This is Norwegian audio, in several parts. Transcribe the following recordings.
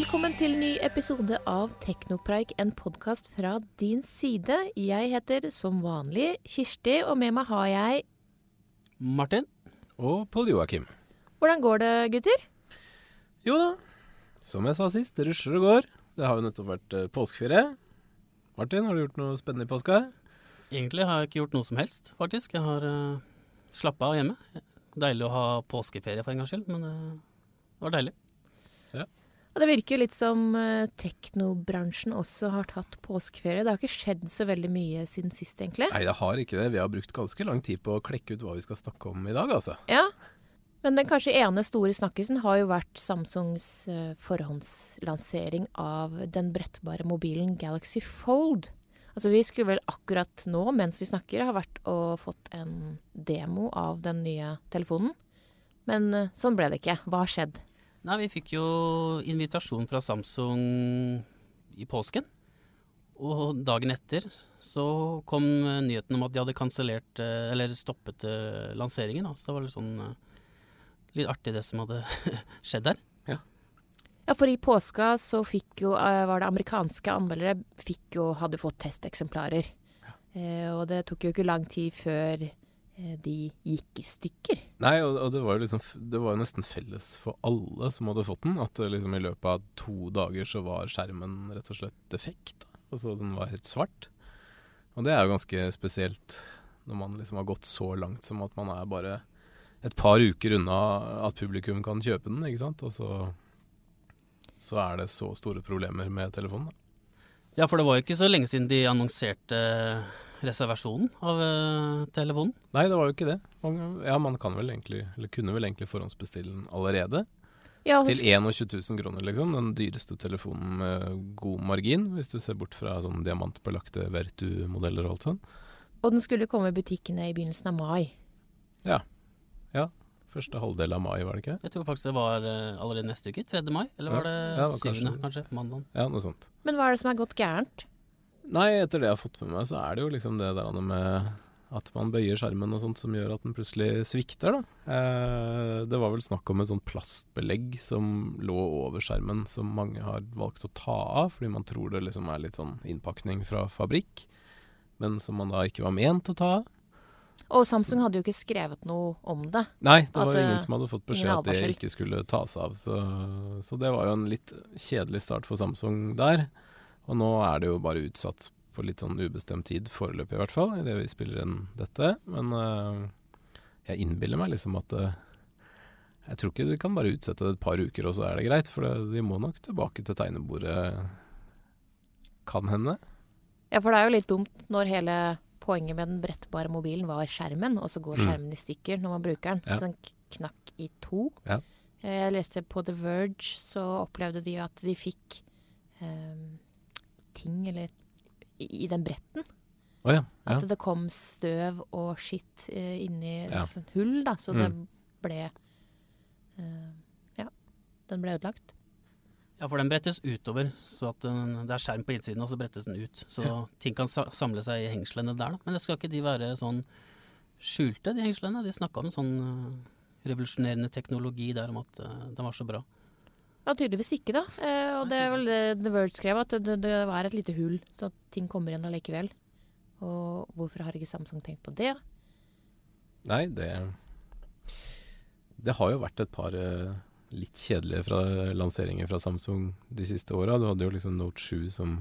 Velkommen til ny episode av Teknopreik, en podkast fra din side. Jeg heter som vanlig Kirsti, og med meg har jeg Martin. Og Pål Joakim. Hvordan går det, gutter? Jo da, som jeg sa sist, det rusler og går. Det har jo nettopp vært uh, påskeferie. Martin, har du gjort noe spennende i påska? Egentlig har jeg ikke gjort noe som helst, faktisk. Jeg har uh, slappa av hjemme. Deilig å ha påskeferie for en gangs skyld, men uh, det var deilig. Ja, det virker jo litt som uh, teknobransjen også har tatt påskeferie. Det har ikke skjedd så veldig mye siden sist, egentlig. Nei, det har ikke det. Vi har brukt ganske lang tid på å klekke ut hva vi skal snakke om i dag, altså. Ja, men den kanskje ene store snakkisen har jo vært Samsungs uh, forhåndslansering av den brettbare mobilen Galaxy Fold. Altså Vi skulle vel akkurat nå, mens vi snakker, ha vært og fått en demo av den nye telefonen. Men uh, sånn ble det ikke. Hva har skjedd? Nei, vi fikk jo invitasjon fra Samsung i påsken. Og dagen etter så kom nyheten om at de hadde kansellert, eller stoppet lanseringen. Da. Så det var litt sånn litt artig det som hadde skjedd der. Ja. Ja, for i påska så fikk jo, var det amerikanske anmeldere fikk jo, hadde fått testeksemplarer. Ja. Eh, og det tok jo ikke lang tid før de gikk i stykker. Nei, og, og det var jo liksom Det var nesten felles for alle som hadde fått den. At liksom i løpet av to dager så var skjermen rett og slett defekt. Altså den var helt svart. Og det er jo ganske spesielt når man liksom har gått så langt som at man er bare et par uker unna at publikum kan kjøpe den, ikke sant. Og så, så er det så store problemer med telefonen. Da. Ja, for det var jo ikke så lenge siden de annonserte reservasjonen av uh, telefonen? Nei, det var jo ikke det. Man, ja, man kan vel egentlig, eller kunne vel egentlig forhåndsbestille den allerede. Ja, til 21 000 kroner, liksom. Den dyreste telefonen med god margin, hvis du ser bort fra sånn diamantbelagte Vertu-modeller og alt sånn. Og den skulle komme i butikkene i begynnelsen av mai. Ja. Ja. Første halvdel av mai, var det ikke? Jeg tror faktisk det var uh, allerede neste uke. 3. mai? Eller var det ja, 7., kanskje, kanskje mandag? Ja, noe sånt. Men hva er det som er gått gærent? Nei, etter det jeg har fått med meg, så er det jo liksom det der med at man bøyer skjermen og sånt som gjør at den plutselig svikter, da. Eh, det var vel snakk om et sånt plastbelegg som lå over skjermen, som mange har valgt å ta av, fordi man tror det liksom er litt sånn innpakning fra fabrikk, men som man da ikke var ment å ta av. Og Samsung hadde jo ikke skrevet noe om det. Nei, det var ingen som hadde fått beskjed at det ikke skulle tas av. Så, så det var jo en litt kjedelig start for Samsung der. Og nå er det jo bare utsatt på litt sånn ubestemt tid, foreløpig i hvert fall, idet vi spiller inn dette. Men uh, jeg innbiller meg liksom at uh, Jeg tror ikke du kan bare utsette det et par uker, og så er det greit. For det, de må nok tilbake til tegnebordet. Kan hende. Ja, for det er jo litt dumt når hele poenget med den brettbare mobilen var skjermen, og så går skjermen i stykker når man bruker den. Ja. Sånn knakk i to. Ja. Jeg leste på The Verge, så opplevde de at de fikk um, ting eller i, i den bretten. Oh, ja. Ja. At det kom støv og skitt uh, inni Ja. et sånt hull, da, så Mm. det ble uh, Ja, den ble ødelagt. Ja, for den brettes utover, så at den, det er skjerm på innsiden, og så brettes den ut. Så ting kan sa samle seg i hengslene der, da. Men det skal ikke de være sånn skjulte, de hengslene? De snakka om sånn uh, revolusjonerende teknologi der om at uh, den var så bra. Ja, tydeligvis ikke, da. Eh, og det er vel det The Word skrev, at det, det var et lite hull, så at ting kommer igjen allikevel. Og hvorfor har ikke Samsung tenkt på det? Nei, det Det har jo vært et par eh, litt kjedelige fra lanseringer fra Samsung de siste åra. Du hadde jo liksom Note 7 som,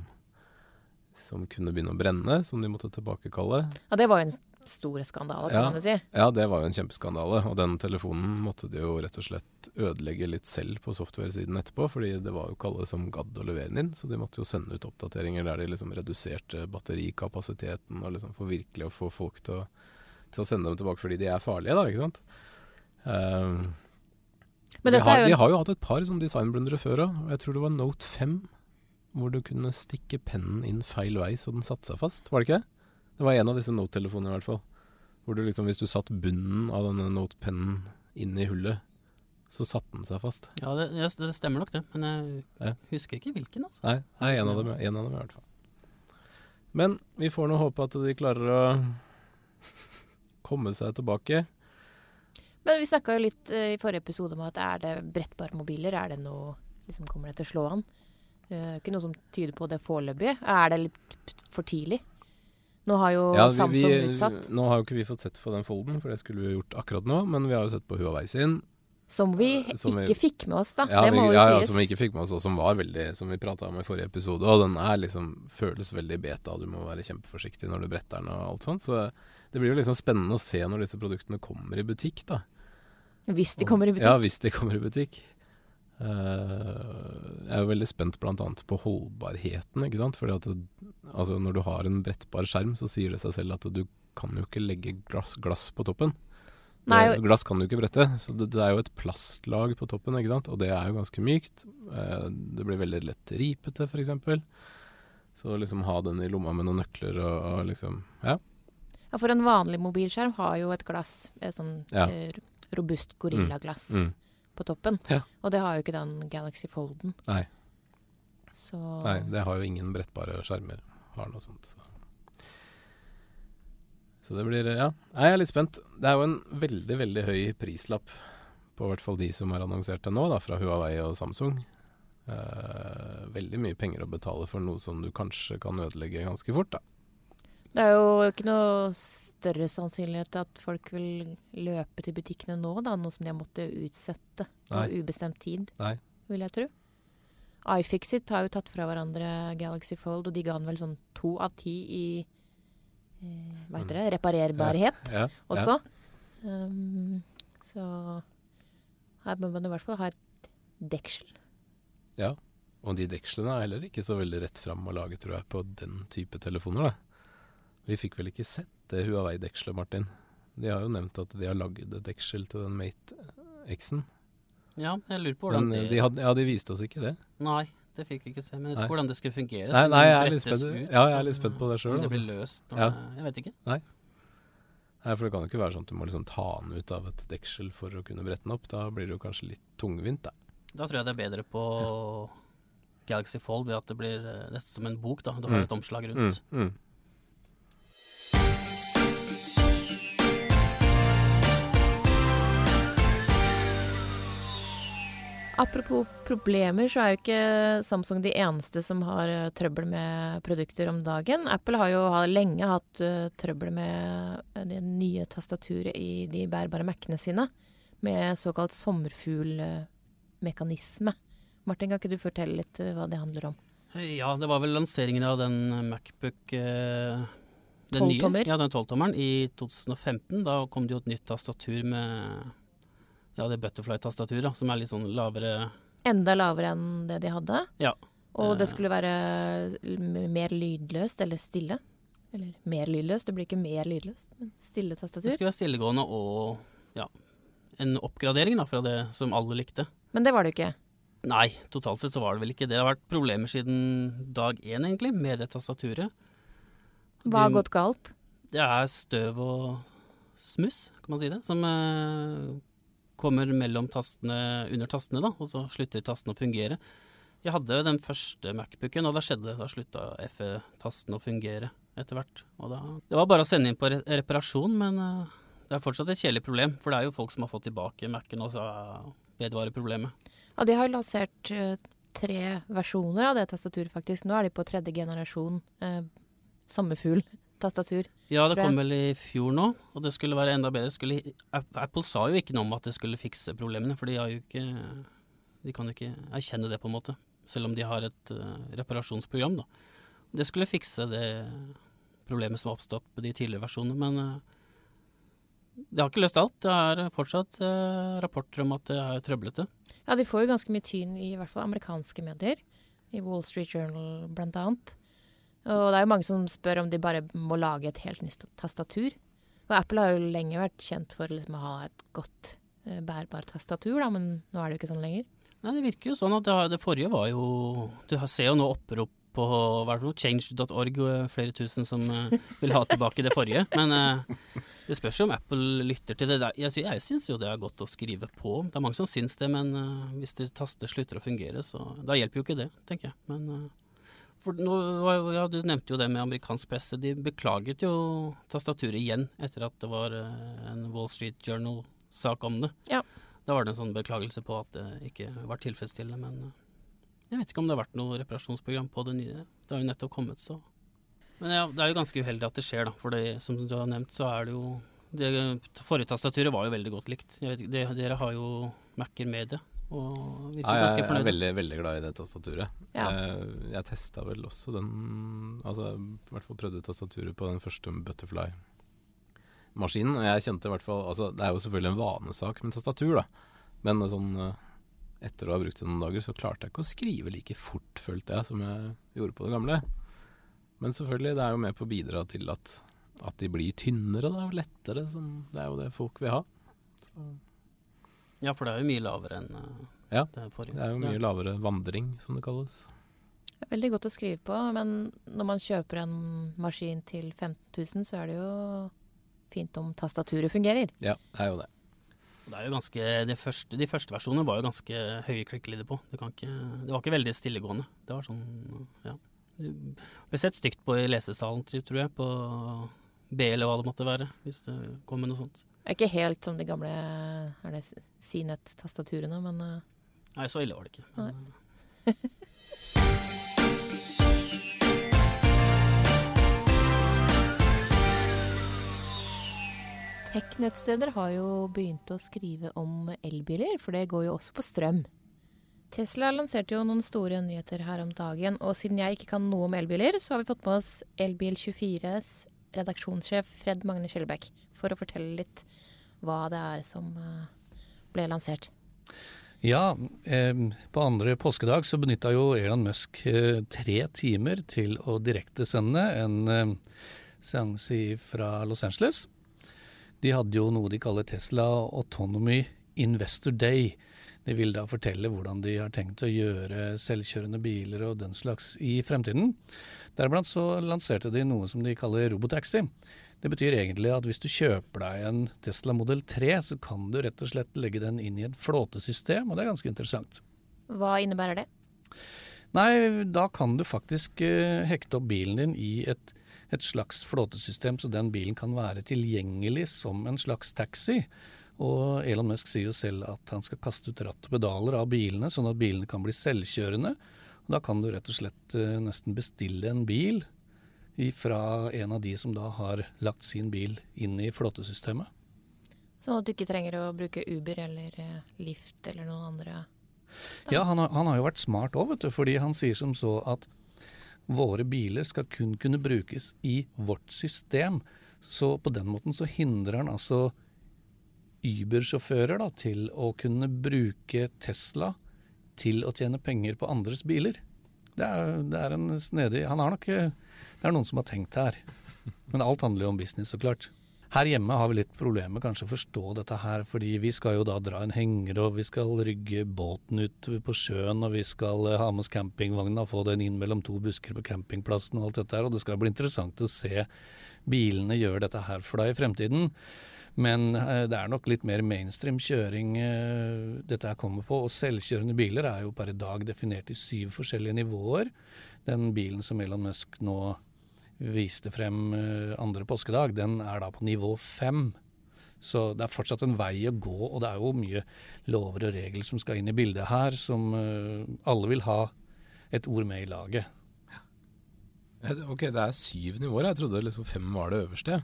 som kunne begynne å brenne, som de måtte tilbakekalle. Ja, det var jo en stor skandale, kan Ja. man si. Ja, det var jo en kjempeskandale. Og den telefonen måtte de jo rett og slett ødelegge litt selv på software-siden etterpå, fordi det var jo ikke alle som gadd å levere den inn. Så de måtte jo sende ut oppdateringer der de liksom reduserte batterikapasiteten, og liksom for virkelig å få folk til å, til å sende dem tilbake fordi de er farlige, da, ikke sant. Um, Men de, har, de har jo hatt et par som designblundere før òg. Jeg tror det var Note 5, hvor du kunne stikke pennen inn feil vei så den satte seg fast. Var det ikke det? Det var en av disse Note-telefonene i hvert fall. Hvor du liksom, hvis du satt bunnen av denne notepennen inn i hullet, så satte den seg fast. Ja, det, det stemmer nok det, men jeg Ja. husker ikke hvilken, altså. Nei, nei en, av dem, en av dem i hvert fall. Men vi får nå håpe at de klarer å komme seg tilbake. men vi snakka jo litt eh, i forrige episode om at er det brettbare mobiler, er det noe liksom kommer det til å slå an. Uh, ikke noe som tyder på det foreløpig. Er det litt for tidlig? Nå har jo ja, vi, Samsung vi, utsatt. Nå har jo ikke vi fått sett på den folden, for det skulle vi gjort akkurat nå. Men vi har jo sett på Huawei sin. Som vi som ikke vi, fikk med oss, da. Ja, det må vi, jo ja, sies. Ja, som vi ikke fikk med oss, og som var veldig Som vi prata om i forrige episode. Og den er liksom føles veldig beta, du må være kjempeforsiktig når du bretter den og alt sånt. Så det blir jo liksom spennende å se når disse produktene kommer i butikk, da. Hvis de kommer i butikk? Ja, hvis de kommer i butikk. Uh, jeg er jo veldig spent bl.a. på holdbarheten, ikke sant. Fordi at det, altså når du har en brettbar skjerm, så sier det seg selv at du kan jo ikke legge glass, glass på toppen. Nei, det, glass kan du ikke brette, så det, det, er jo et plastlag på toppen, ikke sant. Og det er jo ganske mykt. Uh, det blir veldig lett ripete, f.eks. Så liksom ha den i lomma med noen nøkler og, og liksom Ja. Ja, for en vanlig mobilskjerm har jo et glass, et sånn ja. Eh, robust gorillaglass. Mm. Mm på toppen. Ja. Og det har jo ikke den Galaxy Folden. Nei. Så Nei, det har jo ingen brettbare skjermer. Har noe sånt. Så. så det blir Ja, jeg er litt spent. Det er jo en veldig, veldig høy prislapp på hvert fall de som har annonsert det nå, da, fra Huawei og Samsung. Eh, veldig mye penger å betale for noe som du kanskje kan ødelegge ganske fort, da. Det er jo ikke noe større sannsynlighet at folk vil løpe til butikkene nå, da, noe som de har måttet utsette på ubestemt tid, Nei. vil jeg tro. iFixit har jo tatt fra hverandre Galaxy Fold, og de ga den vel sånn to av ti i eh, hva heter det, mm. reparerbarhet ja, ja, også. Um, så her må man i hvert fall ha et deksel. Ja, og de dekslene er heller ikke så veldig rett fram å lage, tror jeg, på den type telefoner. da. Vi fikk vel ikke sett det Huawei-dekselet, Martin. De har jo nevnt at de har lagd et deksel til den Mate X-en. Ja, jeg lurer på hvordan men, de, hadde, Ja, de viste oss ikke det. Nei, det fikk vi ikke se. Men jeg vet ikke hvordan det skulle fungere. Nei, nei jeg, er litt spent, ut, ja, jeg er litt spent på det sjøl. Om det blir altså. løst. Ja. Jeg vet ikke. Nei. Nei, for det kan jo ikke være sånn at du må liksom ta den ut av et deksel for å kunne brette den opp. Da blir det jo kanskje litt tungvint, da. Da tror jeg det er bedre på ja. Galaxy Fold ved at det blir eh, nesten som en bok, da. Du har mm. et omslag rundt. Mm, mm. Apropos problemer, så er jo ikke Samsung de eneste som har uh, trøbbel med produkter om dagen. Apple har jo lenge hatt uh, trøbbel med uh, det nye tastaturet i de bærbare Mac-ene sine, med såkalt sommerfuglmekanisme. Martin, kan ikke du fortelle litt hva det handler om? Ja, det var vel lanseringen av den Macbook den nye, ja, den 12-tommeren i 2015. Da kom det jo et nytt tastatur med ja, det Butterfly-tastaturet, som er litt sånn lavere Enda lavere enn det de hadde? Ja. Og det eh. skulle være mer lydløst eller stille? Eller mer lydløst, det blir ikke mer lydløst, men stille tastatur? Det skulle være stillegående og ja, en oppgradering da, fra det som alle likte. Men det var det jo ikke? Nei, totalt sett så var det vel ikke det. Det har vært problemer siden dag én, egentlig, med det tastaturet. Hva har gått galt? Det er støv og smuss, kan man si det, som eh, kommer mellom tastene, under tastene, da, og så slutter tastene å fungere. Jeg hadde den første Macbooken, og da skjedde Da slutta FE-tasten å fungere etter hvert. Og da, det var bare å sende inn på re reparasjon, men uh, det er fortsatt et kjedelig problem. For det er jo folk som har fått tilbake Mac-en, og så vedvarer problemet. Ja, de har lansert uh, tre versjoner av det tastaturet, faktisk. Nå er de på tredje generasjon uh, sommerfugl tastatur. Ja, det kom vel i fjor nå, og det skulle være enda bedre. Skulle, Apple sa jo ikke noe om at det skulle fikse problemene, for de ikke De kan jo ikke erkjenne det, på en måte. Selv om de har et uh, reparasjonsprogram, da. Det skulle fikse det problemet som har oppstått på de tidligere versjonene, men uh, det har ikke løst alt. Det er fortsatt uh, rapporter om at det er trøblete. Ja, de får jo ganske mye tyn i hvert fall amerikanske medier. I Wall Street Journal blant annet. Og det er jo mange som spør om de bare må lage et helt nytt tastatur. Og Apple har jo lenge vært kjent for liksom å ha et godt uh, bærbart tastatur, da, men nå er det jo ikke sånn lenger. Nei, det virker jo sånn at det, det forrige var jo Du ser jo nå opprop på change.org, eh, flere tusen som uh, vil ha tilbake det forrige. Men uh, det spørs jo om Apple lytter til det. Jeg, jeg syns jo det er godt å skrive på. Det er mange som syns det, men uh, hvis det taster slutter å fungere, så da hjelper jo ikke det, tenker jeg. Men for nå, ja, Du nevnte jo det med amerikansk presse. De beklaget jo tastaturet igjen etter at det var uh, en Wall Street Journal-sak om det. Ja. Da var det en sånn beklagelse på at det ikke var tilfredsstillende, men uh, Jeg vet ikke om det har vært noe reparasjonsprogram på det nye. Det har jo nettopp kommet, så. Men ja, det er jo ganske uheldig at det skjer, da. For det, som du har nevnt, så er det jo det Forrige tastaturet var jo veldig godt likt. Vet, det, dere har jo Mac-er med det. Og virker ja, ganske fornøyd. Jeg er veldig, veldig glad i det tastaturet. Ja. Jeg, jeg testa vel også den Altså, i hvert fall prøvde tastaturet på den første Butterfly-maskinen. Og jeg kjente i hvert fall Altså, det er jo selvfølgelig en vanesak med tastatur, da. Men sånn etter å ha brukt det noen dager, så klarte jeg ikke å skrive like fort, følte jeg, som jeg gjorde på det gamle. Men selvfølgelig, det er jo med på å bidra til at, at de blir tynnere da, og lettere. Som, det er jo det folk vil ha. Så. Ja, for det er jo mye lavere enn uh, ja, det forrige. Det er jo mye ja. lavere vandring, som det kalles. Veldig godt å skrive på, men når man kjøper en maskin til 15 000, så er det jo fint om tastaturet fungerer. Ja, det er jo det. Det er jo ganske, de første, de første versjonene var jo ganske høye klikkelyder på. Det, ikke, det, var ikke veldig stillegående. Det var sånn, ja. Det ble sett stygt på i lesesalen, tror jeg, på B eller hva det måtte være, hvis det kom med noe sånt. Det er ikke helt som de gamle er det Sinet-tastaturene, men uh... Nei, så ille var det ikke. Men, Tech-nettsteder har jo begynt å skrive om elbiler, for det går jo også på strøm. Tesla lanserte jo noen store nyheter her om dagen, og siden jeg ikke kan noe om elbiler, så har vi fått med oss Elbil24s redaksjonssjef Fred Magne Skjellbekk for å fortelle litt hva det er som eh, ble lansert. Ja, på andre påskedag så benytta jo Elon Musk eh, tre timer til å direktesende en eh, seanse fra Los Angeles. De hadde jo noe de kaller Tesla Autonomy Investor Day. De vil da fortelle hvordan de har tenkt å gjøre selvkjørende biler og den slags i fremtiden. Deriblant så lanserte de noe som de kaller robotaxi. Det betyr egentlig at hvis du kjøper deg en Tesla Model 3, så kan du rett og slett legge den inn i et flåtesystem, og det er ganske interessant. Hva innebærer det? Nei, da kan du faktisk uh, hekte opp bilen din i et et slags flåtesystem, så den bilen kan være tilgjengelig som en slags taxi. Og Elon Musk sier jo selv at han skal kaste ut ratt og pedaler av bilene, sånn at bilene kan bli selvkjørende. Og da kan du rett og slett uh, nesten bestille en bil fra en av de som da har lagt sin bil inn i flåtesystemet. Sånn at du ikke trenger å bruke Uber eller Lift Lyft eller noen andre? Da. Ja, han har, han har, jo vært smart òg, vet du. Fordi han sier som så at Våre biler skal kun kunne brukes i vårt system. Så på den måten så hindrer han altså Uber-sjåfører til å kunne bruke Tesla til å tjene penger på andres biler. Det er, det er en snedig Han har nok Det er noen som har tenkt her. Men alt handler jo om business, så klart. Her hjemme har vi litt problemer med kanskje å forstå dette her, fordi vi skal jo da dra en henger, og vi skal rygge båten ut på sjøen, og vi skal eh, ha med oss campingvogna og få den inn mellom to busker på campingplassen og alt dette her. Og det skal bli interessant å se bilene gjøre dette her for deg i fremtiden. Men eh, det er nok litt mer mainstream kjøring eh, dette her kommer på. Og selvkjørende biler er jo per i dag definert i syv forskjellige nivåer. Den bilen som Elon Musk nå viste frem eh, andre påskedag, den er da på nivå fem. Så det er fortsatt en vei å gå, og det er jo mye lover og regler som skal inn i bildet her, som uh, alle vil ha et ord med i laget. Ok, det er syv nivåer. Jeg trodde liksom fem var det øverste.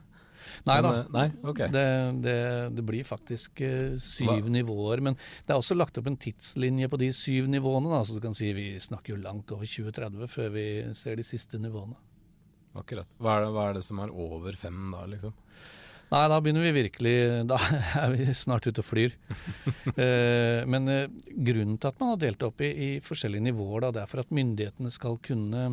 Nei da. Eh, nei, okay. det, det, det, blir faktisk syv Hva? nivåer. Men det er også lagt opp en tidslinje på de syv nivåene. Da, så du kan si vi snakker jo langt over 2030 før vi ser de siste nivåene. Akkurat. Hva er, det, hva er, det, som er over fem da, liksom? Nei, da begynner vi virkelig Da er vi snart ute og flyr. eh, men eh, grunnen til at man har delt opp i, i forskjellige nivåer, da, det er for at myndighetene skal kunne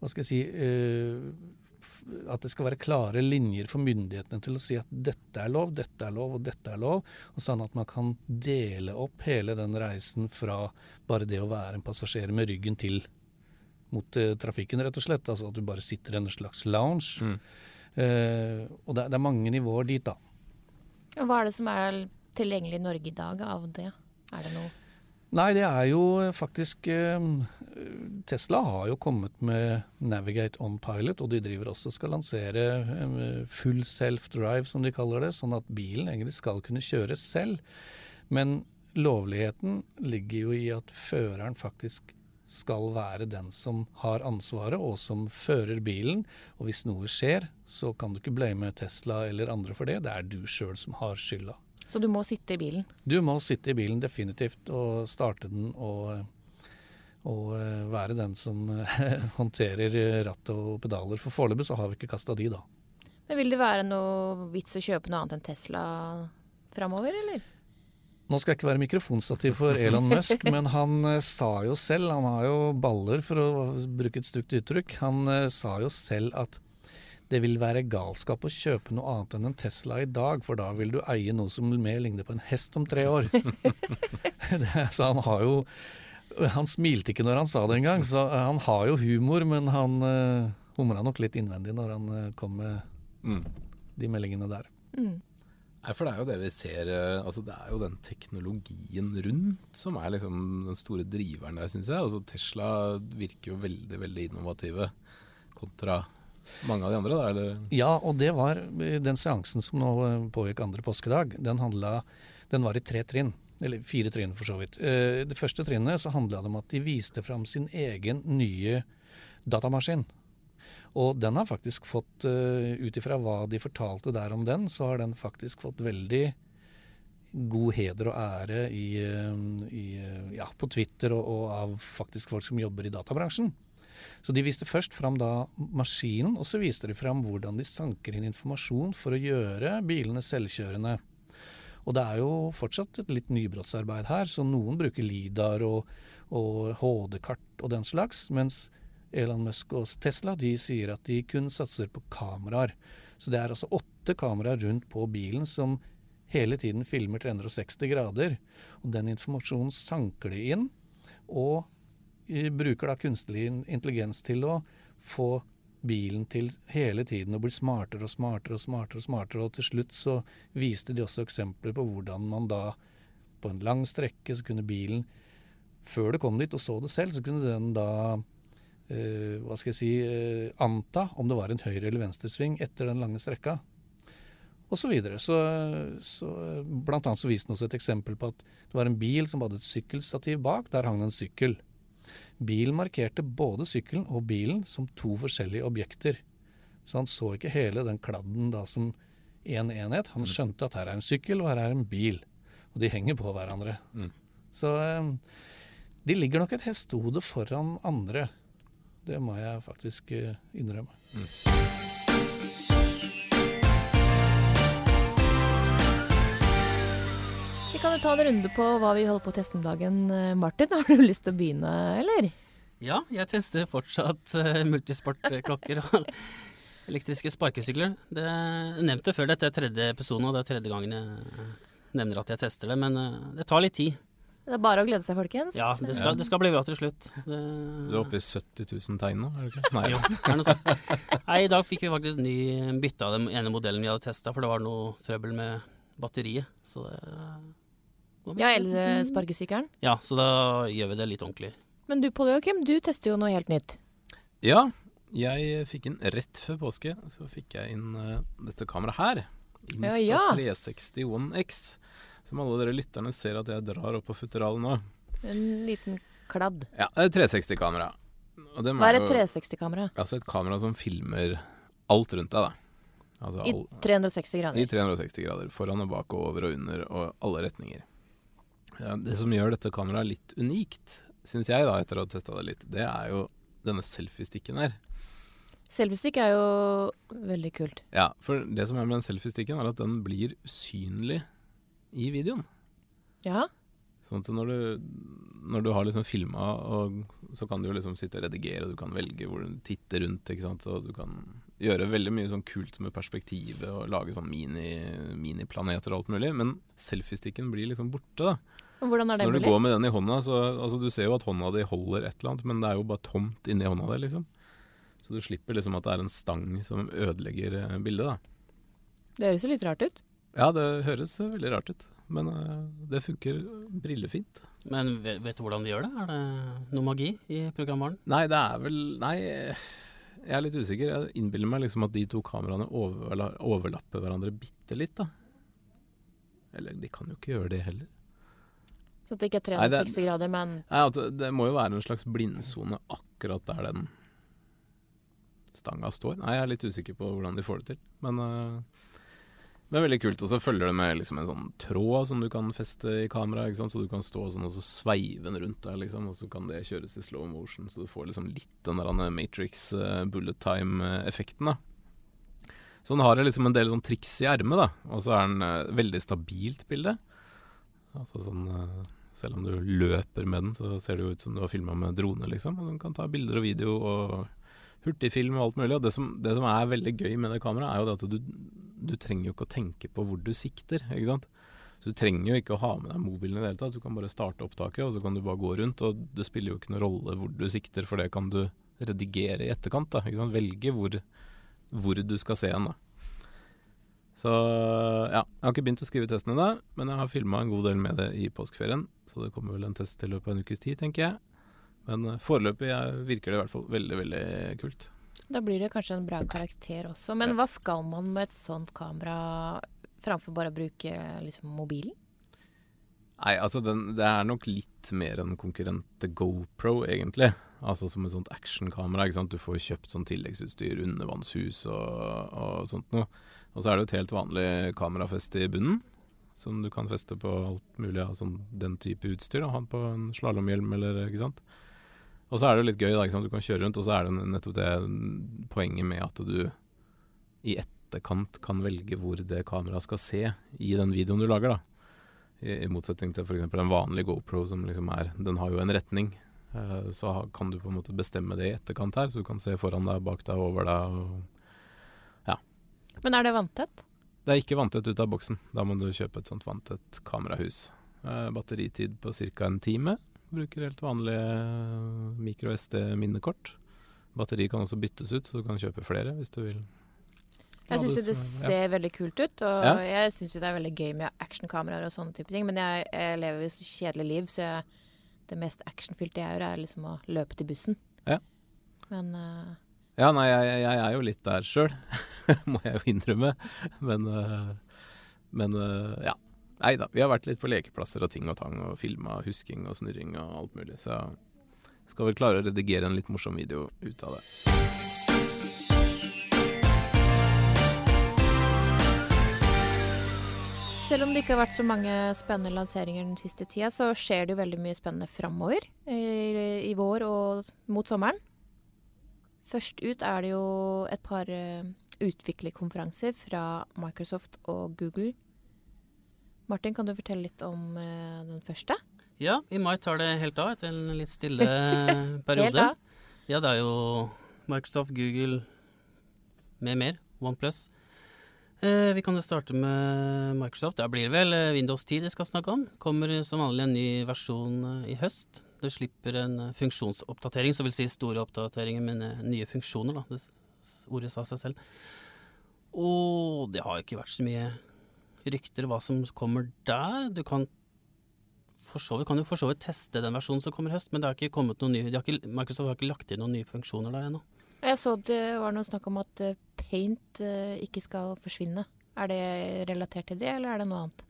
Hva skal jeg si eh, At det skal være klare linjer for myndighetene til å si at dette er lov, dette er lov og dette er lov. Og sånn at man kan dele opp hele den reisen fra bare det å være en passasjer med ryggen til mot uh, trafikken, rett og slett. Altså at du bare sitter i en slags lounge. Mm. Uh, og det, det, er mange nivåer dit, da. Hva er det som er tilgjengelig i Norge i dag av det? Er det noe Nei, det er jo faktisk uh, Tesla har jo kommet med Navigate on Pilot, og de driver også skal lansere full self-drive, som de kaller det. Sånn at bilen egentlig skal kunne kjøre selv. Men lovligheten ligger jo i at føreren faktisk skal være den som har ansvaret, og som fører bilen. Og hvis noe skjer, så kan du ikke blame Tesla eller andre for det. Det er du sjøl som har skylda. Så du må sitte i bilen? Du må sitte i bilen definitivt, og starte den og, og eh, være den som håndterer ratt og pedaler. For foreløpig så har vi ikke kasta de, da. Men Vil det være noe vits å kjøpe noe annet enn Tesla framover, eller? Nå skal jeg ikke være mikrofonstativ for Elon Musk, men han eh, sa jo selv, han har jo baller for å bruke et stygt uttrykk, han eh, sa jo selv at det vil være galskap å kjøpe noe annet enn en Tesla i dag, for da vil du eie noe som mer ligner på en hest om tre år. så han har jo Han smilte ikke når han sa det engang, så eh, han har jo humor, men han uh, humra nok litt innvendig når han uh, kom med mm. de meldingene der. Mm. Nei, for det er jo det vi ser eh, altså Det er jo den teknologien rundt som er liksom den store driveren der, syns jeg. Altså Tesla virker jo veldig, veldig innovative kontra mange av de andre. Da, eller? Ja, og det var den seansen som nå eh, pågikk andre påskedag. Den, handla, den var i tre trinn. Eller fire trinn, for så vidt. Eh, det første trinnet så handla det om at de viste fram sin egen nye datamaskin. Og den har faktisk fått, uh, ut ifra hva de fortalte der om den, så har den faktisk fått veldig god heder og ære i, uh, i, uh, ja, på Twitter og, og, av faktisk folk som jobber i databransjen. Så de viste først fram da maskinen, og så viste de fram hvordan de sanker inn informasjon for å gjøre bilene selvkjørende. Og det er jo fortsatt et litt nybrottsarbeid her, så noen bruker LIDAR og, og HD-kart og den slags, mens Elon Musk og Tesla de sier at de kun satser på kameraer. Så det er altså åtte kameraer rundt på bilen som hele tiden filmer 360 grader. Og den informasjonen sanker de inn, og bruker da kunstig intelligens til å få bilen til hele tiden å bli smartere og smartere og smartere. Og smartere, og til slutt så viste de også eksempler på hvordan man da på en lang strekke så kunne bilen Før det kom dit og så det selv, så kunne den da hva skal jeg si, uh, anta om det var en høyre- eller venstresving etter den lange strekka. Og så videre. Så, så, blant annet så viste den også et eksempel på at det var en bil som hadde et sykkelstativ bak. Der hang det en sykkel. Bilen markerte både sykkelen og bilen som to forskjellige objekter. Så han så ikke hele den kladden da som én en enhet. Han mm. skjønte at her er en sykkel, og her er en bil. Og de henger på hverandre. Mm. Så um, de ligger nok et hestehode foran andre. Det må jeg faktisk eh, innrømme. Mm. Vi kan jo ta en runde på hva vi holder på å teste om dagen. Eh, Martin, har du lyst til å begynne, eller? Ja, jeg tester fortsatt uh, multisportklokker og elektriske sparkesykler. Det nevnte før dette er tredje episoden, og det er tredje gangen jeg nevner at jeg tester det. Men det tar litt tid. Det er bare å glede seg, folkens. Ja, det skal, det skal bli bra til slutt. Det... Du er oppe i 70 000 tegn nå, er du ikke? Nei. jo, er noe sånt. Nei, i dag fikk vi faktisk ny bytte av den ene modellen vi hadde testa, for det var noe trøbbel med batteriet. Så det Ja, elsparkesykkelen? Ja, så da gjør vi det litt ordentlig. Men du Pål Joakim, du tester jo noe helt nytt. Ja, jeg fikk inn rett før påske, så fikk jeg inn uh, dette kameraet her. Insta ja, ja. 360 One X. Som alle dere lytterne ser at jeg drar opp på futteralen nå. En liten kladd. Ja, det er et 360-kamera. Hva er et 360-kamera? Altså et kamera som filmer alt rundt deg, da. Altså I 360 grader? I 360 grader. Foran og bak og over og under og alle retninger. Ja, det som gjør dette kameraet litt unikt, syns jeg, da, etter å ha testa det litt, det er jo denne selfiestikken her. Selfiestikk er jo veldig kult. Ja, for det som er med den selfiestikken, er at den blir usynlig i videoen. Ja. Sånn at når du, når du har liksom filma, så kan du jo liksom sitte og redigere, og du kan velge hvor du titter rundt. ikke sant? Så du kan gjøre veldig mye sånn kult med perspektivet og lage sånn mini, miniplaneter og alt mulig. Men selfiestikken blir liksom borte, da. Hvordan er det så når mulig? du går med den i hånda, så altså du ser jo at hånda di holder et eller annet, men det er jo bare tomt inni hånda di, liksom. Så du slipper liksom at det er en stang som ødelegger eh, bildet, da. Det høres jo litt rart ut. Ja, det høres veldig rart ut. Men uh, det funker brillefint. Men vet, vet, du hvordan de gjør det? Er det noe magi i programvaren? Nei, det er vel Nei, jeg er litt usikker. Jeg innbiller meg liksom at de to kameraene overla, overlapper hverandre bitte litt, da. Eller de kan jo ikke gjøre det heller. Så det ikke er 360 Nei, det, grader, men Nei, det, det, må jo være en slags blindsone akkurat der den stanga står. Nei, jeg er litt usikker på hvordan de får det til, men uh, det er veldig kult. Og så følger det med liksom en sånn tråd som du kan feste i kamera, så du kan stå sånn og så sveive den rundt der, liksom, og så kan det kjøres i slow motion, så du får liksom litt den der Matrix uh, bullet time-effekten, da. Så den har liksom en del sånn triks i ermet, da. Og så er den uh, veldig stabilt bilde. Altså sånn uh, Selv om du løper med den, så ser det jo ut som du har filma med drone, liksom. Og den kan ta bilder og video og hurtigfilm og alt mulig. Og det som, det som er veldig gøy med det kameraet, er jo det at du, du trenger jo ikke å tenke på hvor du sikter, ikke sant. Så du trenger jo ikke å ha med deg mobilen i det hele tatt. Du kan bare starte opptaket, og så kan du bare gå rundt. Og det spiller jo ikke noen rolle hvor du sikter, for det kan du redigere i etterkant. da, ikke sant? Velge hvor, hvor du skal se den. da. Så ja, jeg har ikke begynt å skrive testen ennå, men jeg har filma en god del med det i påskeferien. Så det kommer vel en test i løpet av en ukes tid, tenker jeg. Men uh, foreløpig virker det i hvert fall veldig, veldig kult. Da blir det kanskje en bra karakter også. Men ja. hva skal man med et sånt kamera framfor bare å bruke liksom, mobilen? Nei, altså den, det er nok litt mer en konkurrent til GoPro, egentlig. Altså som et sånt actionkamera. ikke sant? Du får kjøpt sånn tilleggsutstyr, undervannshus og, og sånt noe. Og så er det jo et helt vanlig kamerafeste i bunnen, som du kan feste på alt mulig av sånn, den type utstyr. Da. Ha på en slalåmhjelm eller ikke sant. Og så er det jo litt gøy, da. Du kan kjøre rundt, og så er det nettopp det poenget med at du i etterkant kan velge hvor det kameraet skal se i den videoen du lager, da. I, i motsetning til f.eks. en vanlig GoPro som liksom er Den har jo en retning. Eh, så kan du på en måte bestemme det i etterkant her, så du kan se foran deg, bak deg, over deg. og ja. Men er det vanntett? Det er ikke vanntett ut av boksen. Da må du kjøpe et sånt vanntett kamerahus. Eh, batteritid på ca. en time. Bruker helt vanlige micro-SD-minnekort. Batteri kan også byttes ut, så du kan kjøpe flere hvis du vil. Jeg syns jo det ser ja. veldig kult ut, og ja. jeg syns jo det er veldig gøy med actionkameraer og sånne type ting. Men jeg, jeg lever jo så kjedelig liv, så jeg, det mest actionfylte jeg gjør, er liksom å løpe til bussen. Ja. Men uh, Ja, nei, jeg, jeg, er jo litt der sjøl, må jeg jo innrømme. Men, uh, men uh, ja. Nei da, vi har vært litt på lekeplasser og ting og tang, og filma husking og snurring og alt mulig. Så skal vel klare å redigere en litt morsom video ut av det. Selv om det ikke har vært så mange spennende lanseringer den siste tida, så skjer det jo veldig mye spennende framover i, i, vår og mot sommeren. Først ut er det jo et par uh, utviklerkonferanser fra Microsoft og Google. Martin, kan du fortelle litt om uh, den første? Ja, i mai tar det helt av etter en litt stille periode. helt av? Ja, det er jo Microsoft, Google med mer. OnePlus. Eh, vi kan jo starte med Microsoft. Det blir det vel eh, Windows 10 de skal snakke om. Kommer som vanlig en ny versjon eh, i høst. Det slipper en funksjonsoppdatering, som vil si store oppdateringer med nye funksjoner. Da. Det ordet sa seg selv. Og det har ikke vært så mye rykter hva som kommer der. Du kan for så vidt, kan jo for så vidt teste den versjonen som kommer i høst, men det har ikke kommet noen nye, har ikke, Microsoft har ikke lagt inn noen nye funksjoner der ennå. Jeg så det var noe snakk om at eh, paint eh, ikke skal forsvinne. Er det relatert til det, eller er det noe annet?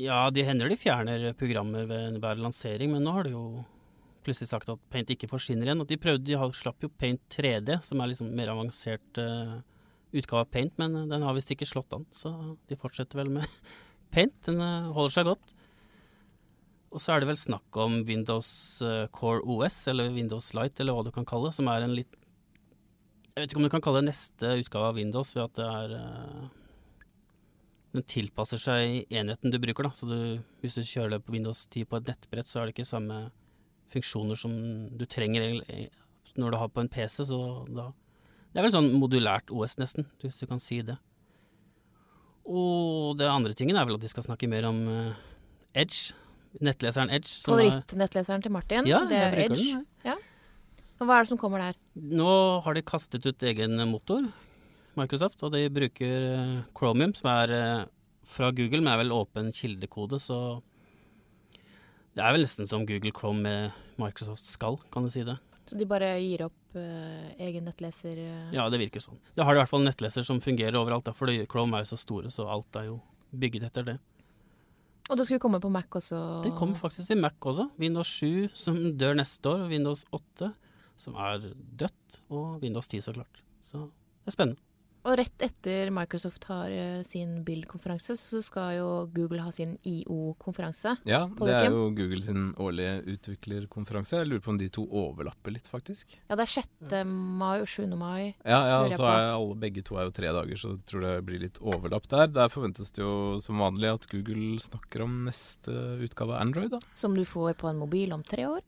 Ja, de hender de fjerner programmer ved hver lansering, men nå har de jo plutselig sagt at paint ikke forsvinner igjen. De prøvde, de slapp jo paint 3D, som er liksom mer avansert uh, utgave av paint, men den har visst ikke slått an, så de fortsetter vel med paint. Den uh, holder seg godt. Og så er det vel snakk om Windows uh, Core OS, eller Windows Light, eller hva du kan kalle det, som er en litt jeg vet ikke om du kan kalle det neste utgave av Windows ved at det er Den tilpasser seg enheten du bruker, da. Så du, hvis du kjører det på Windows 10 på et nettbrett, så er det ikke samme funksjoner som du trenger når du har på en PC, så da Det er vel sånn modulært OS, nesten, hvis du kan si det. Og det andre tingen er vel at de skal snakke mer om uh, Edge. Nettleseren Edge. Favorittnettleseren til Martin. Ja, det er Edge. Den, ja. Og hva er det som kommer der? Nå har de kastet ut egen motor, Microsoft, og de bruker uh, Chromium, som er uh, fra Google, men er vel åpen kildekode, så det er vel nesten som Google Chrome med Microsoft skal, kan du si det. Så de bare gir opp uh, egen nettleser? Uh... Ja, det virker sånn. Det har de i hvert fall nettleser som fungerer overalt, da, fordi Chrome er jo så store, så alt er jo bygget etter det. Og det skulle komme på Mac også? Det kommer faktisk i Mac også. Windows 7 som dør neste år, og Windows 8 som er dødt, og Windows 10 så klart. Så det er spennende. Og rett etter Microsoft har uh, sin Build-konferanse, så skal jo Google ha sin IO-konferanse. Ja, det er jo Google sin årlige utviklerkonferanse. Jeg lurer på om de to overlapper litt, faktisk. Ja, det er 6. mai og 7. mai. Ja, ja så er alle, begge to er jo tre dager, så jeg tror det blir litt overlapp der. Der forventes det jo som vanlig at Google snakker om neste utgave av Android, da. Som du får på en mobil om tre år?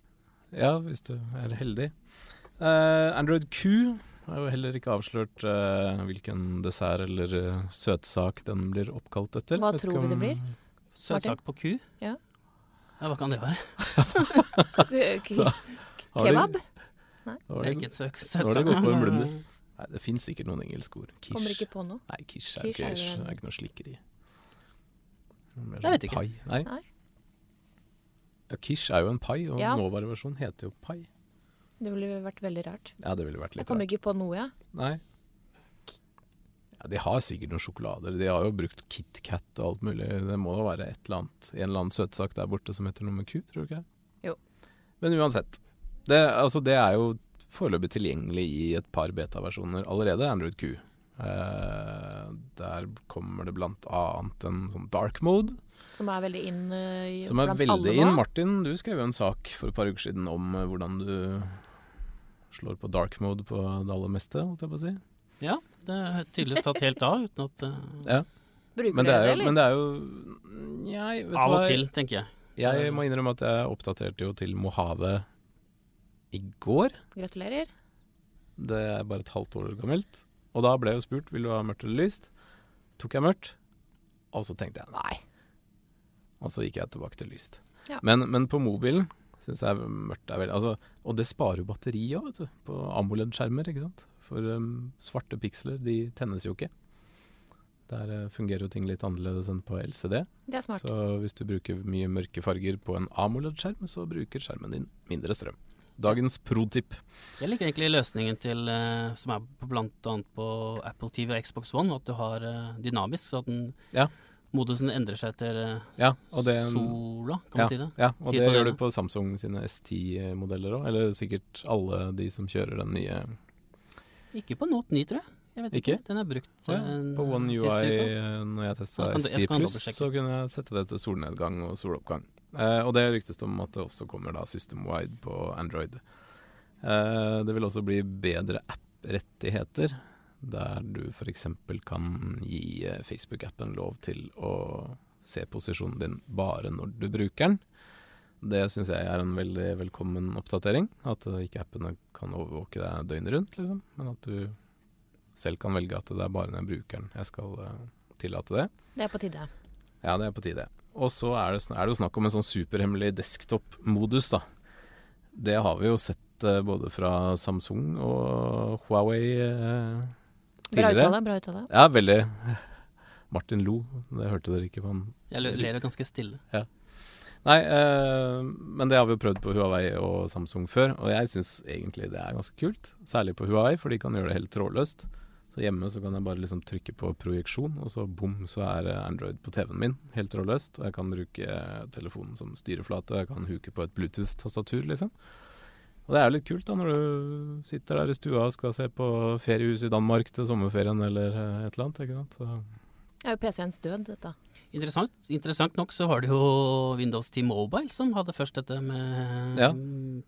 Ja, hvis du er heldig. Uh, Android Q det er jo heller ikke avslørt uh, hvilken dessert eller uh, søtsak den blir oppkalt etter. Hva tror vi det blir? Søtsak på ku? Ja. ja hva kan det være? Kebab? Nei. Det er ikke et søk, søtsak. Har det gått på en blunder. Nei, det fins sikkert noen engelske ord. Kish. Kommer ikke på noe? Nei, kish er, kish er, er, er ikke noe slikkeri. Jeg vet ikke. Pai. Nei. Nei. Ja, kish er jo en pai, og ja. nåværende heter jo pai. Det ville vært veldig rart. Ja, det ville vært litt rart. Jeg kommer ikke på noe, jeg. Ja. Nei. Ja, de har sikkert noen sjokolader. De har jo brukt KitKat og alt mulig. Det må da være et eller annet, en eller annen søtsak der borte som heter noe med Q, tror du ikke? Jo. Men uansett. Det, altså, det er jo foreløpig tilgjengelig i et par beta-versjoner allerede, Android Q. Eh, der kommer det blant annet en sånn dark mode. Som er veldig inn uh, Som er veldig inn. Martin, du skrev jo en sak for et par uker siden om uh, hvordan du slår på dark mode på det aller meste, holdt jeg på å si. Ja, det er tydeligvis tatt helt av uten at uh, ja. Bruker men det, er jo, men det er jo jeg, vet Av og til, tenker jeg. Jeg må innrømme at jeg oppdaterte jo til Mojave i går. Gratulerer. Det er bare et halvt år gammelt. Og da ble jeg jo spurt vil du ha mørkt eller lyst. Tok jeg mørkt, og så tenkte jeg nei. Og så gikk jeg tilbake til lyst. Ja. Men, men på mobilen syns jeg mørkt er veldig altså, Og det sparer jo batteri òg, vet du. På AMOLED-skjermer, ikke sant. For um, svarte piksler, de tennes jo ikke. Der uh, fungerer jo ting litt annerledes enn på LCD. Det er smart. Så hvis du bruker mye mørke farger på en AMOLED-skjerm, så bruker skjermen din mindre strøm. Dagens pro-tip. Jeg liker egentlig løsningen til, uh, som er bl.a. på Apple TV og Xbox One, at du har uh, dynamisk, så at den ja modusen endrer seg etter eh, ja, det, sola, kan ja, man si det? Ja, og det gjør du på Samsung sine S10-modeller òg, eller sikkert alle de som kjører den nye Ikke på Note 9, tror jeg. Jeg vet ikke. ikke. Den er brukt ja, På One UI, eh, når jeg testa S10 pluss, så kunne jeg sette det til solnedgang og soloppgang. Eh, og det ryktes om at det også kommer da system-wide på Android. Eh, det vil også bli bedre app-rettigheter der du f.eks. kan gi eh, Facebook-appen lov til å se posisjonen din bare når du bruker den. Det syns jeg er en veldig velkommen oppdatering. At ikke appene kan overvåke deg døgnet rundt, liksom. Men at du selv kan velge at det er bare når jeg bruker den jeg skal uh, tillate det. Det er på tide. Ja, det er på tide. Og så er det, er det jo snakk om en sånn superhemmelig desktop-modus, da. Det har vi jo sett både fra Samsung og Huawei. Uh, Bra uttale. bra uttale. Ja, veldig. Martin lo. Det hørte dere ikke. Han Jeg ler ganske stille. Ja. Nei, eh, men det har vi jo prøvd på Huawei og Samsung før, og jeg syns egentlig det er ganske kult. Særlig på Huawei, for de kan gjøre det helt trådløst. Så hjemme så kan jeg bare liksom trykke på projeksjon, og så bom, så er Android på TV-en min helt trådløst. Og jeg kan bruke telefonen som styreflate, og jeg kan huke på et Bluetooth-tastatur, liksom. Og det er jo litt kult da når du sitter der i stua og skal se på feriehus i Danmark til sommerferien eller eh, et eller annet. ikke sant? Så. Det er jo PC-ens død, dette. Interessant, interessant, nok så har du jo Windows 10 Mobile som hadde først dette med ja.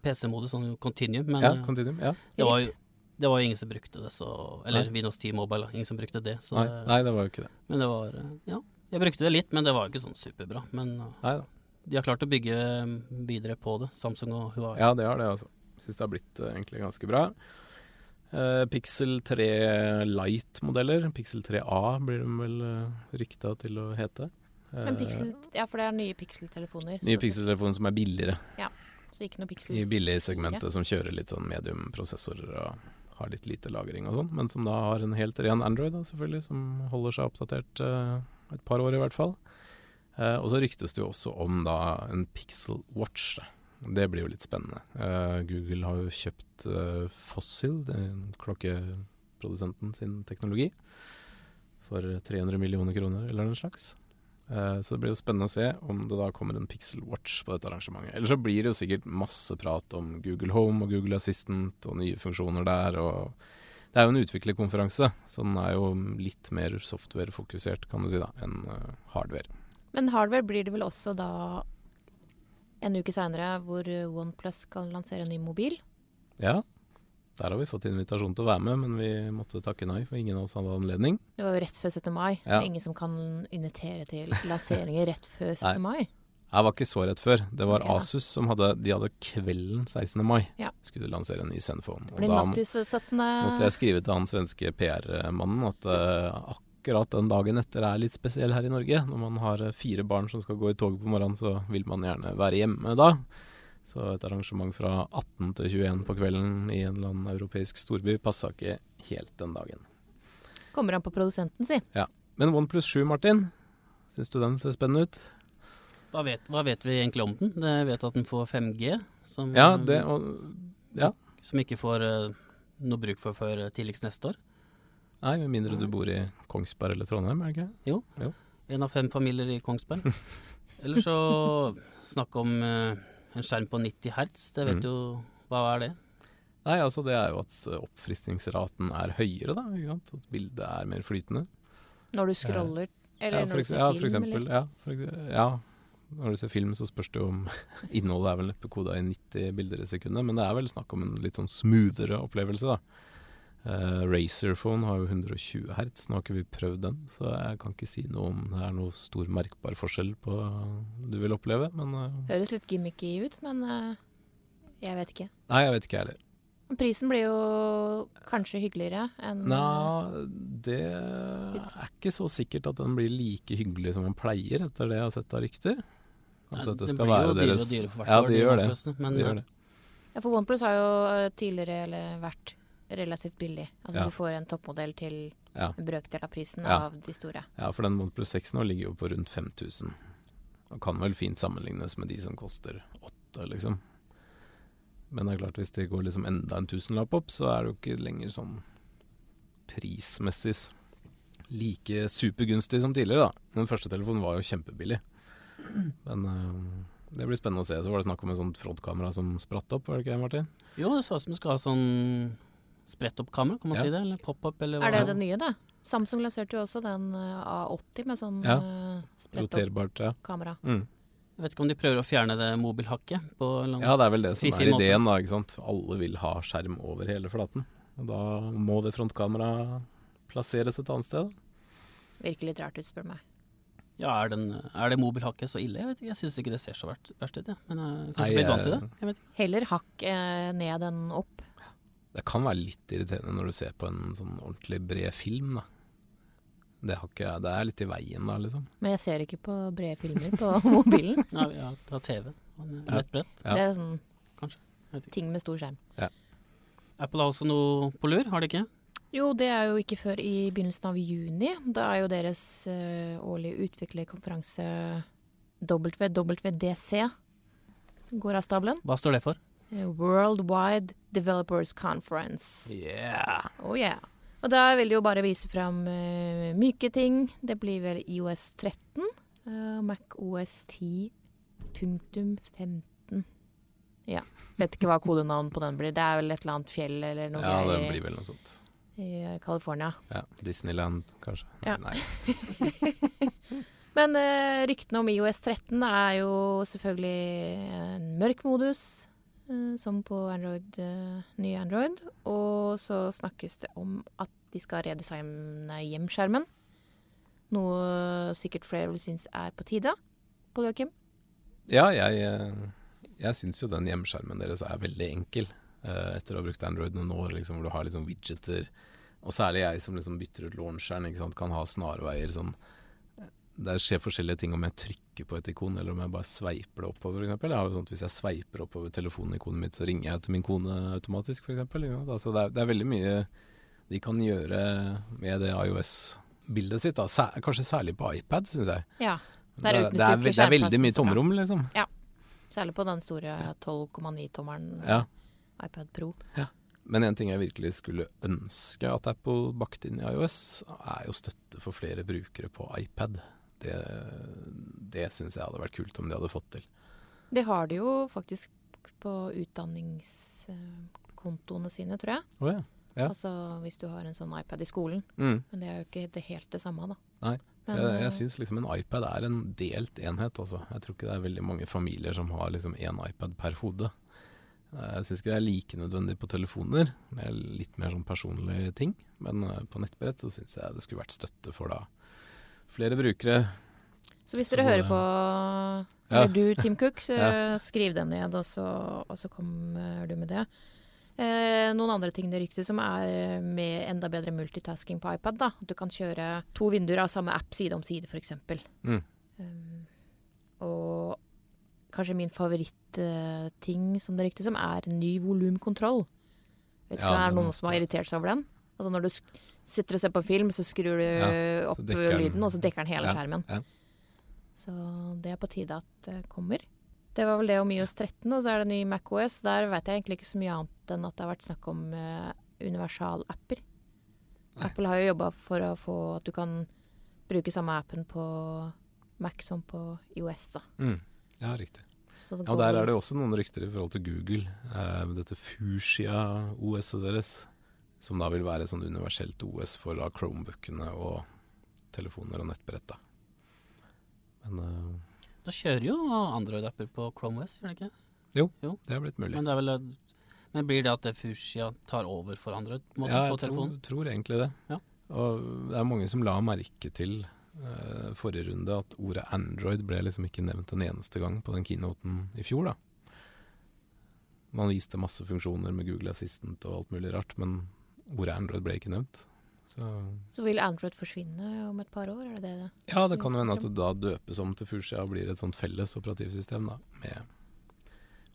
PC-modus, sånn continuum. Men ja, continuum, ja. det var jo det var jo ingen som brukte det, så Eller nei. Windows 10 Mobile, ingen som brukte det. Nei, det, nei, det var jo ikke det. Men det var Ja, jeg brukte det litt, men det var jo ikke sånn superbra. Men Neida. de har klart å bygge videre på det, Samsung og Huawei. Ja, det har det, altså. Syns det har blitt uh, egentlig ganske bra. Uh, Pixel 3 Light-modeller. Pixel 3A blir de vel uh, rykta til å hete. Pixel, ja, for det er nye Pixel-telefoner. Nye Pixel-telefoner som er billigere. Ja, så ikke noe Pixel I billigsegmentet som kjører litt sånn medium-prosessorer og har litt lite lagring og sånn, men som da har en helt ren Android, da, selvfølgelig, som holder seg oppdatert uh, et par år i hvert fall. Uh, og så ryktes det jo også om da en Pixel Watch. Da. Det blir jo litt spennende. Uh, Google har jo kjøpt uh, Fossil, klokkeprodusenten sin teknologi, for 300 millioner kroner eller den slags. Uh, så det blir jo spennende å se om det da kommer en Pixel Watch på dette arrangementet. Eller så blir det jo sikkert masse prat om Google Home og Google Assistant og nye funksjoner der. og det er jo en utviklerkonferanse, så den er jo litt mer software-fokusert kan du si da, enn hardware. Men hardware blir det vel også da en uke seinere, hvor OnePlus skal lansere en ny mobil? Ja, der har vi fått invitasjon til å være med, men vi måtte takke nei, for ingen av oss hadde anledning. Det var jo rett før 17. mai. Ja. Ingen som kan invitere til lanseringer rett før 17. mai. Jeg var ikke så rett før. Det var okay, Asus som hadde De hadde kvelden 16. mai. Ja. Skulle lansere en ny Zenfone. Og da måtte jeg skrive til han svenske PR-mannen at uh, akkurat den dagen etter er litt spesiell her i Norge. Når man har fire barn som skal gå i toget på morgenen, så vil man gjerne være hjemme da. Så et arrangement fra 18 til 21 på kvelden i en eller annen europeisk storby passa ikke helt den dagen. Kommer an på produsenten, si. Ja. Men OnePlus 7, Martin, syns du den ser spennende ut? Hva vet, hva vet, vi egentlig om den? Jeg vet at den får 5G, som, ja, det, og, ja. som ikke får uh, noe bruk for før tidligst neste år. Nei, med mindre du bor i Kongsberg eller Trondheim, er det ikke? Jo. jo. En av fem familier i Kongsberg. Eller så snakk om uh, en skjerm på 90 hertz, det vet mm. jo Hva er det? Nei, altså det er jo at oppfriskningsraten er høyere, da. Ikke sant? At bildet er mer flytende. Når du scroller, eller ja, når du ser ja, film? eksempel, eller? ja, for, ja, når du ser film, så spørs det jo om innholdet er vel neppe koda i 90 bilder i sekundet, men det er vel snakk om en litt sånn smoothere opplevelse, da. Uh, Racerphone har jo 120 hertz, nå har ikke vi prøvd den, så jeg kan ikke si noe om det er noe stor merkbar forskjell på du vil oppleve, men uh, Høres litt gimmicky ut, men uh, jeg vet ikke. Nei, jeg vet ikke jeg heller. Prisen blir jo kanskje hyggeligere enn Nei, det er ikke så sikkert at den blir like hyggelig som man pleier, etter det jeg har sett av rykter. At Nei, dette skal være deres dyrere og dyrere for hvert ja, de gjør det. Men, de gjør det. Ja, for OnePlus har jo tidligere eller vært relativt billig. Altså ja. du får en toppmodell til ja. en brøkdel av prisen ja. av de store. Ja, for den OnePlus 6 nå ligger jo på rundt 5000. Og kan vel fint sammenlignes med de som koster 8, liksom. Men det er klart, hvis det går liksom enda en tusenlapp opp, så er det jo ikke lenger sånn prismessig like supergunstig som tidligere, da. Den første telefonen var jo kjempebillig. Men øh, det blir spennende å se. Så var det snakk om et sånt frontkamera som spratt opp, var det ikke Martin? Jo, det så ut som det skal ha sånn spredt opp kamera, kan man ja. si det? Eller pop-up, eller hva? Er det det nye, da? Samsung lanserte jo også den uh, A80 med sånn ja. uh, spredt opp ja. kamera. Mm. Jeg vet ikke om de prøver å fjerne det mobilhakket? På ja, det er vel det som er ideen, da. ikke sant? Alle vil ha skjerm over hele flaten. Og da må det frontkameraet plasseres et annet sted. Virker litt rart ut, spør du meg. Ja, er, den, er det mobilhakket så ille? Jeg vet ikke, jeg syns ikke det ser så verst, ut. Ja. Men jeg er kanskje blitt vant til det. Jeg vet ikke. Heller hakk eh, ned enn opp. Det kan være litt irriterende når du ser på en sånn ordentlig bred film, da. Det, ikke, det, er litt i veien da, liksom. Men jeg ser ikke på brede filmer på mobilen. Nei, ja, har TV. Nettbrett. Ja. Det er sånn Kanskje. ting med stor skjerm. Ja. Apple har også noe på lur, har de ikke? Jo, det er jo ikke før i begynnelsen av juni. Da er jo deres uh, årlige utviklerkonferanse WWDC går av stabelen. Hva står det for? Worldwide Developers Conference. Yeah. Oh yeah. Og da vil de jo bare vise fram uh, myke ting. Det blir vel IOS 13. Uh, Mac OS 10.15. Ja. Vet ikke hva kodenavn på den blir. Det er vel et eller annet fjell eller noe Ja, det blir vel noe sånt. I uh, California. Ja. Disneyland, kanskje. Ja. Nei. Men ryktene om IOS 13 er jo selvfølgelig en mørk modus. Eh, som på Android, eh, nye Android. Og så snakkes det om at de skal redesigne hjemskjermen. Noe sikkert flere vil synes er på tide. Pål Joakim? Ja, jeg, eh, jeg syns jo den hjemskjermen deres er veldig enkel. Etter å ha brukt Android noen år, liksom, hvor du har liksom widgeter. Og særlig jeg som liksom bytter ut launcheren, kan ha snarveier sånn det skjer forskjellige ting om jeg trykker på et ikon, eller om jeg bare sveiper det oppover, f.eks. Jeg har jo sånt, Hvis jeg sveiper oppover telefonikonet mitt, så ringer jeg til min kone automatisk, f.eks. Altså det, er, det er veldig mye de kan gjøre med det IOS-bildet sitt. Da. Sær, kanskje særlig på iPad, syns jeg. Ja, det, er, det, er, det er veldig mye tomrom, liksom. Ja. Særlig på den store 12,9-tommeren ja. iPad Pro. Ja. Men en ting jeg virkelig skulle ønske at Apple bakte inn i IOS, er jo støtte for flere brukere på iPad. Det, det syns jeg hadde vært kult om de hadde fått til. Det har de jo faktisk på utdanningskontoene sine, tror jeg. Oh, ja. Ja. Altså hvis du har en sånn iPad i skolen. Mm. Men det er jo ikke det helt det samme, da. Nei. Men, jeg jeg eh, syns liksom en iPad er en delt enhet, altså. Jeg tror ikke det er veldig mange familier som har liksom én iPad per hode. Eh, Jeg syns ikke det er like nødvendig på telefoner, med litt mer sånn personlige ting. Men eh, på nettbrett så syns jeg det skulle vært støtte for da flere brukere. Så hvis Så dere hører på Ja. Eller du, Tim Cook, så Ja. skriv det ned, og så, og så kommer du med det. Eh, noen andre ting det ryktes som er med enda bedre multitasking på iPad. da. Du kan kjøre to vinduer av samme app side om side, f.eks. Mm. Um, og kanskje min favorittting som det ryktes om, er ny volumkontroll. Vet ikke Ja, om det er den noen som har irritert seg over den? Altså når du sitter og ser på film, så skrur du Ja, opp lyden, og så dekker den hele Ja, skjermen. ja. Så det er på tide at det kommer. Det var vel det om iOS 13, og så er det ny MacOS. Der vet jeg egentlig ikke så mye annet enn at det har vært snakk om uh, universalapper. Apple har jo jobba for å få at du kan bruke samme appen på Mac som på IOS, da. Mm. Ja, riktig. Ja, Der er det jo også noen rykter i forhold til Google. Eh, dette Fushia-OS-et deres. Som da vil være et sånn universelt OS for da Chromebookene og telefoner og nettbrett. da. Men uh, Da kjører jo Android-apper på Chrome OS, gjør det ikke? Jo, det er blitt mulig. Men, det vel, men blir det at det Fushia tar over for Android måten, ja, på jeg tror, telefonen? tror egentlig det. Ja. Og det er mange som la merke til uh, forrige runde at ordet Android ble liksom ikke nevnt en eneste gang på den keynoten i fjor. da. Man viste masse funksjoner med Google Assistant og alt mulig rart, men ordet Android ble ikke nevnt. Så Så vil Android forsvinne om et par år, er det det? ja, det kan hende at det da døpes om til Fusia og blir et sånt felles operativsystem da, med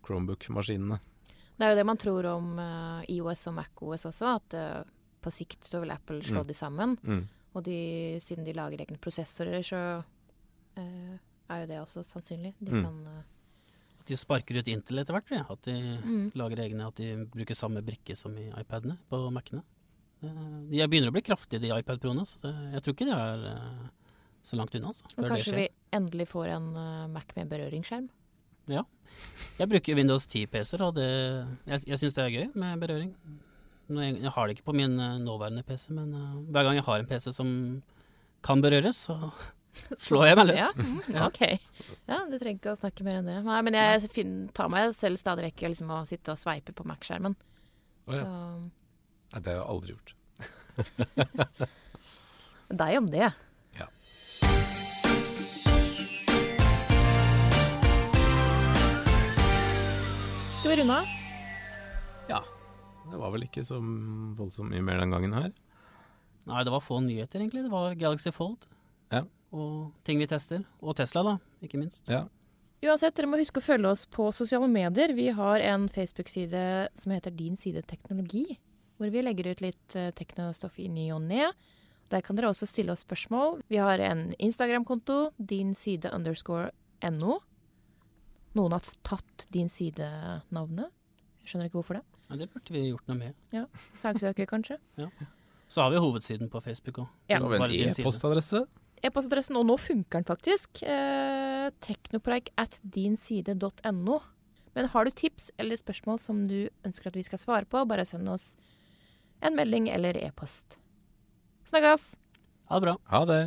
Chromebook-maskinene. Det er jo det man tror om uh, IOS og MacOS også, at uh, på sikt så vil Apple slå Mm. de sammen. Mm. Og de, siden de lager egne prosessorer, så uh, er jo det også sannsynlig. De Mm. kan At de sparker ut Intel etter hvert, jeg. At de mm. lager egne, at de bruker samme brikke som i iPadene på Mac-ene. De begynner å bli kraftige, de iPad Proene. Så det, jeg tror ikke de er eh, så langt unna. Altså, det kanskje vi endelig får en eh, Mac med berøringsskjerm. Ja. Jeg bruker Windows 10-PC-er, og det, jeg, jeg syns det er gøy med berøring. Jeg, jeg har det ikke på min eh, nåværende PC, men hver gang jeg har en PC som kan berøres, så slår jeg meg løs. Ja, mm, ok. Ja, du trenger ikke å snakke mer enn det. Nei, men jeg finner, tar meg selv stadig vekk i liksom, å sitte og sveipe på Mac-skjermen. Oh, ja. Så Nei, det har jeg aldri gjort. deg om det. Ja. Skal vi runde av? Ja. Det var vel ikke så voldsomt mye mer den gangen her. Nei, det var få nyheter, egentlig. Det var Galaxy Fold Ja. Og ting vi tester. Og Tesla, da, ikke minst. Ja. Uansett, dere må huske å følge oss på sosiale medier. Vi har en Facebook-side som heter Din side teknologi, hvor vi legger ut litt eh, teknostoff i ny og ne. Der kan dere også stille oss spørsmål. Vi har en Instagram-konto, din side underscore no. Noen har tatt din side-navnet. Jeg skjønner ikke hvorfor det. Ja, det burde vi gjort noe med. Ja, Saksøker, kanskje. Så har vi hovedsiden på Facebook òg. Ja. Har vi en e-postadresse. E-postadressen, og nå funker den faktisk. Eh, teknopreik at dinside.no. Men har du tips eller spørsmål som du ønsker at vi skal svare på, bare send oss en melding eller e-post. Snakkes! Ha det bra. Ha det.